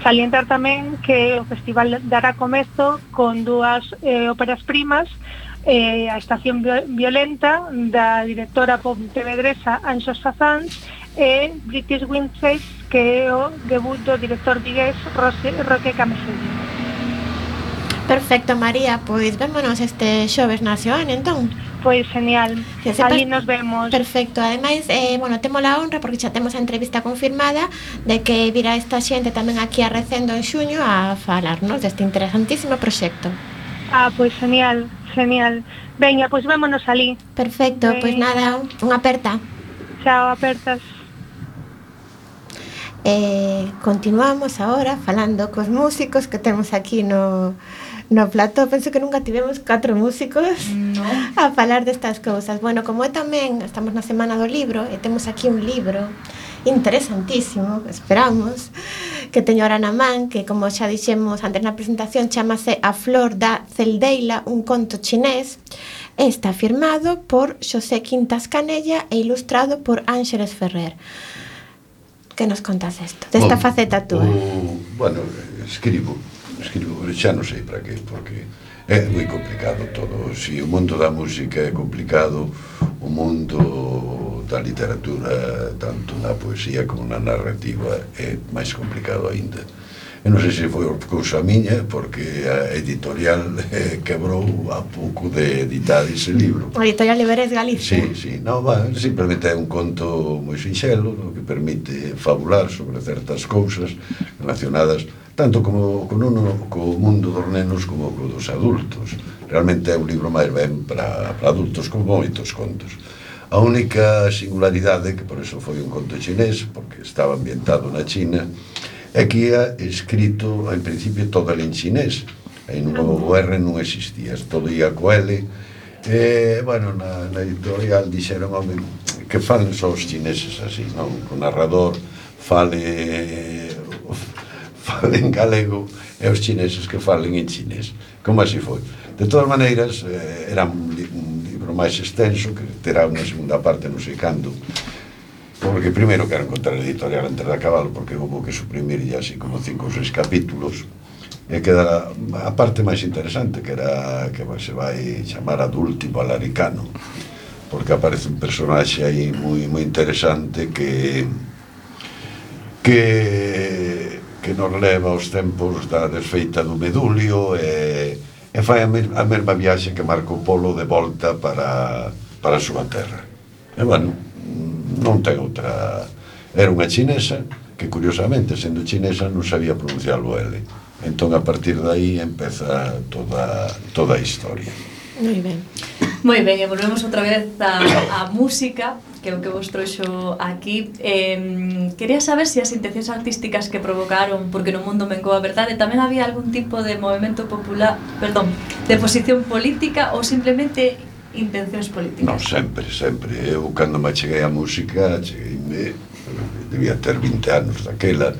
Salientar tamén que o festival dará comezo con dúas eh, óperas primas eh, a Estación Violenta da directora pontevedresa Anxos Fazans e British Windface que é o debut do director vigués Roque Cameselli. Perfecto, María, pois vémonos este xoves na Seoane, entón. Pois genial, que sepas... ali nos vemos. Perfecto, ademais, eh, bueno, temos a honra porque xa temos a entrevista confirmada de que virá esta xente tamén aquí a Recendo en xuño a falarnos deste interesantísimo proxecto. Ah, pois genial, genial. Veña, pois vémonos ali. Perfecto, Veña. pois nada, unha aperta. Chao, apertas. Eh, continuamos agora falando cos músicos que temos aquí no no plató, penso que nunca tivemos catro músicos no. a falar destas cousas. Bueno, como é tamén, estamos na Semana do Libro e eh, temos aquí un libro interesantísimo, esperamos, que teño ahora na man, que como xa dixemos antes na presentación, chamase A Flor da Celdeila, un conto chinés, está firmado por Xosé Quintas Canella e ilustrado por Ángeles Ferrer. Que nos contas isto, desta faceta túa? O, uh, bueno, escribo escribo, xa non sei para que, porque é moi complicado todo. Si o mundo da música é complicado, o mundo da literatura, tanto na poesía como na narrativa, é máis complicado aínda. E non sei se foi cousa miña, porque a editorial eh, quebrou a pouco de editar ese libro. A editorial Iberes Galicia? Sí, sí, no, va, simplemente é un conto moi sinxelo, que permite fabular sobre certas cousas relacionadas con tanto como con uno, co mundo dos nenos como co dos adultos. Realmente é un libro máis ben para, para adultos con moitos contos. A única singularidade, que por eso foi un conto chinés, porque estaba ambientado na China, é que ia escrito, en principio, todo en chinés. En o R non existía, todo ia co L. E, bueno, na, na editorial dixeron, home, que falen só os chineses así, non? O narrador fale falen galego e os chineses que falen en chinés. Como así foi. De todas maneiras, eh, era un, li un libro máis extenso que terá unha segunda parte, non sei cando, porque primeiro quero encontrar a editorial antes de acabalo porque houve que suprimir ya así como cinco ou seis capítulos e queda a parte máis interesante que era que se vai chamar adúltimo alaricano porque aparece un personaxe aí moi moi interesante que que que nos leva aos tempos da desfeita do Medulio e, e fai a, mes, a mesma viaxe que Marco Polo de volta para, para a súa terra. E, bueno, non ten outra... Era unha chinesa que, curiosamente, sendo chinesa, non sabía pronunciar o L. Entón, a partir de aí, empeza toda, toda a historia. Moi ben. Moi ben, e volvemos outra vez a, a música que é o que vos trouxo aquí. Eh, quería saber se si as intencións artísticas que provocaron, porque no mundo mencou a verdade, tamén había algún tipo de movimento popular, perdón, de posición política ou simplemente intencións políticas? Non, sempre, sempre. Eu, cando me cheguei á música, chegueime, debía ter 20 anos daquela,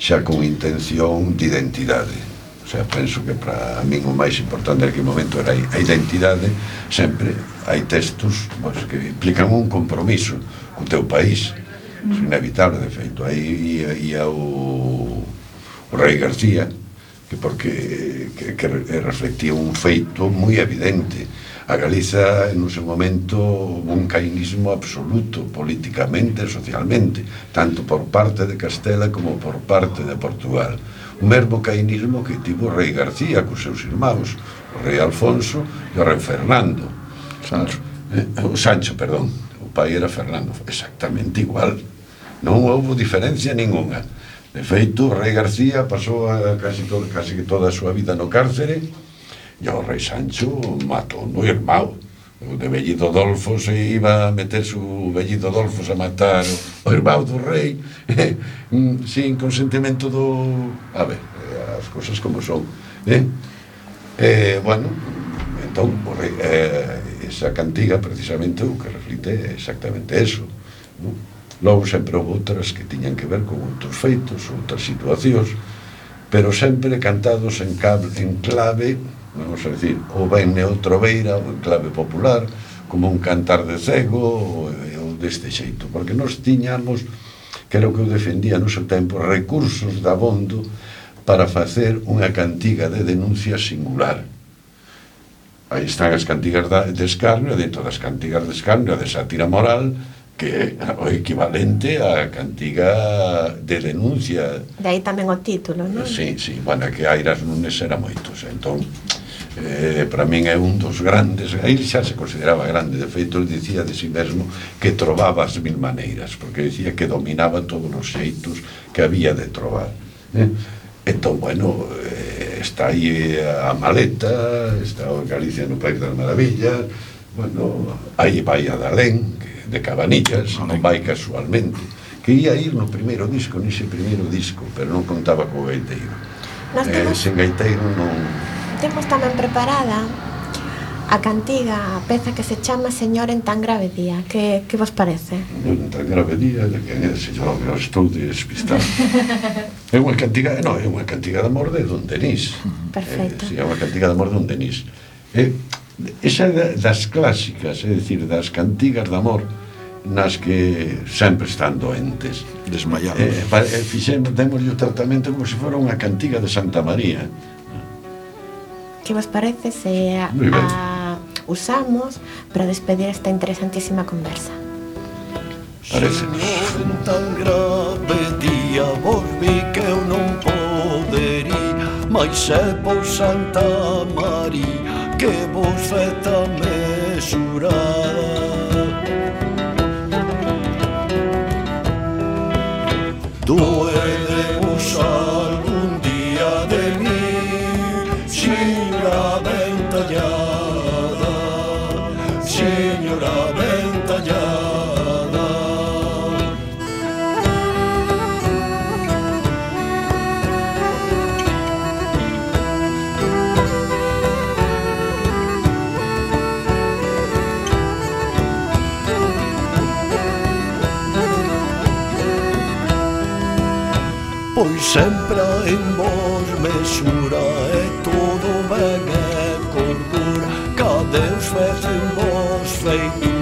xa con intención de identidade O sea, penso que para min o máis importante naquele momento era a identidade, sempre hai textos pois, que implican un compromiso co teu país, mm. é inevitable, de feito. Aí ia, ia o, o Rei García, que porque que, que reflectía un feito moi evidente. A Galiza en un seu momento un cainismo absoluto políticamente e socialmente, tanto por parte de Castela como por parte de Portugal o mesmo cainismo que tivo o rei García cos seus irmãos, o rei Alfonso e o rei Fernando. Sancho. Eh, o Sancho, perdón. O pai era Fernando, exactamente igual. Non houve diferencia ninguna. De feito, o rei García pasou a casi, todo, casi que toda a súa vida no cárcere e o rei Sancho matou no irmão o de Bellido Adolfo se iba a meter su Bellido Adolfo a matar o irmão do rei mm, sin consentimento do... a ver, eh, as cousas como son eh? eh bueno entón o rei, eh, esa cantiga precisamente o que reflite exactamente eso non? logo sempre houve outras que tiñan que ver con outros feitos outras situacións pero sempre cantados en, cable, en clave vamos a decir, ou ben neutrobeira, ou en clave popular, como un cantar de cego, eh, ou deste xeito, porque nós tiñamos, que era o que eu defendía no seu tempo, recursos da bondo para facer unha cantiga de denuncia singular. Aí están as cantigas da, de escarnio, dentro das cantigas de escarnio, de sátira moral, que é o equivalente á cantiga de denuncia. De aí tamén o título, non? Sí, sí, bueno, que airas nunes era moitos, entón eh, para min é un dos grandes aí xa se consideraba grande. De feito ele dicía de si sí mesmo que trovaba as mil maneiras porque dicía que dominaba todos os xeitos que había de trovar eh? entón, bueno eh, está aí eh, a maleta está o Galicia no País das Maravillas bueno, aí vai a Dalén de Cabanillas non vai casualmente que ia ir no primeiro disco, nese primeiro disco pero non contaba co gaiteiro eh, sen gaiteiro non Temos tamén preparada a cantiga, a peza que se chama Señor en tan grave día. Que, que vos parece? Señor en tan grave día, de que se yo eu estou despistado. é unha cantiga, non, é unha cantiga de amor de Don Denis. Perfecto. É, sí, é unha cantiga de amor de Don Denis. É, eh, esa é das clásicas, é dicir, das cantigas de amor nas que sempre están doentes. Desmayados. Eh, eh fixemos, demos o tratamento como se fora unha cantiga de Santa María que vos parece se a, a usamos para despedir esta interesantísima conversa? Parece. Un tan grave día vos vi que eu non podería Mas é por Santa María que vos feta mesurar sempre en vos mesura e todo ben e cordura que Deus fez en vos feitura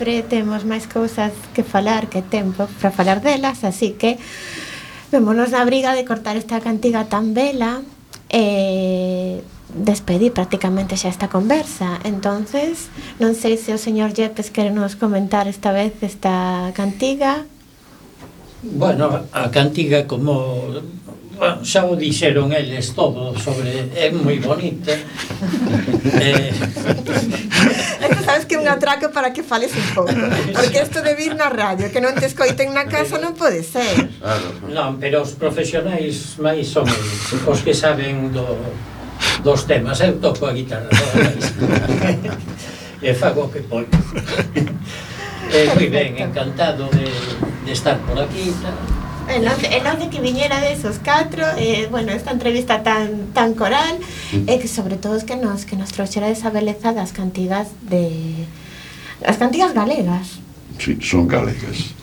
sempre temos máis cousas que falar que tempo para falar delas, así que vémonos na briga de cortar esta cantiga tan bela e eh, despedir prácticamente xa esta conversa. Entonces, non sei se o señor Yepes quere nos comentar esta vez esta cantiga. Bueno, a cantiga como bueno, xa o dixeron eles todo sobre é moi bonita. Eh... Esto sabes que é un atraco para que fales un pouco porque isto de vir na radio que non te escoiten na casa non pode ser. Claro. non, pero os profesionais máis son eles, os que saben do, dos temas. Eu toco a guitarra e fago o que podo. Eh, moi ben, encantado de, de estar por aquí tal en onde, en onde que viñera de esos catro, eh, bueno, esta entrevista tan tan coral, e eh, que sobre todo es que nos que nos trouxera esa beleza das cantigas de as cantigas galegas. Sí, son galegas.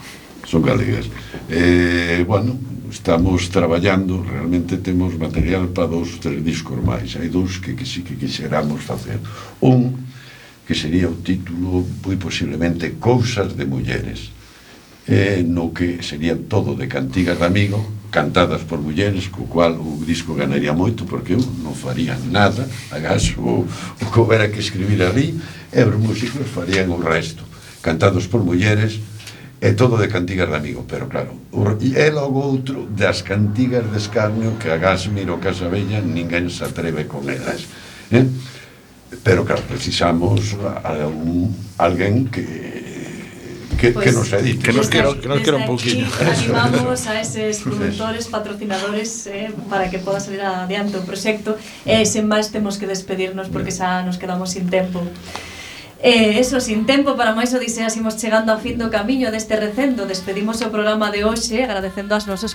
Son galegas. Eh, bueno, estamos traballando, realmente temos material para dous, tres discos máis. Hai dous que, que sí que quixeramos facer. Un que sería o título moi posiblemente Cousas de mulleres eh, no que serían todo de cantigas de amigo cantadas por mulleres, co cual o disco ganaría moito, porque eu non faría nada, agás o, o que houbera que escribir ali, e os músicos farían o resto, cantados por mulleres, e todo de cantigas de amigo, pero claro, o, e logo outro das cantigas de escarnio que agás miro Casa Bella, ninguén se atreve con elas. Eh? Pero claro, precisamos a, a un, alguén que que, pues, que nos edite. Que nos quero, que nos quero un pouquinho. Animamos a eses productores, patrocinadores, eh, para que poda salir adiante o proxecto. E eh, sen máis temos que despedirnos porque xa nos quedamos sin tempo. Eh, eso, sin tempo para máis odiseas imos chegando a fin do camiño deste recendo Despedimos o programa de hoxe eh, agradecendo as nosos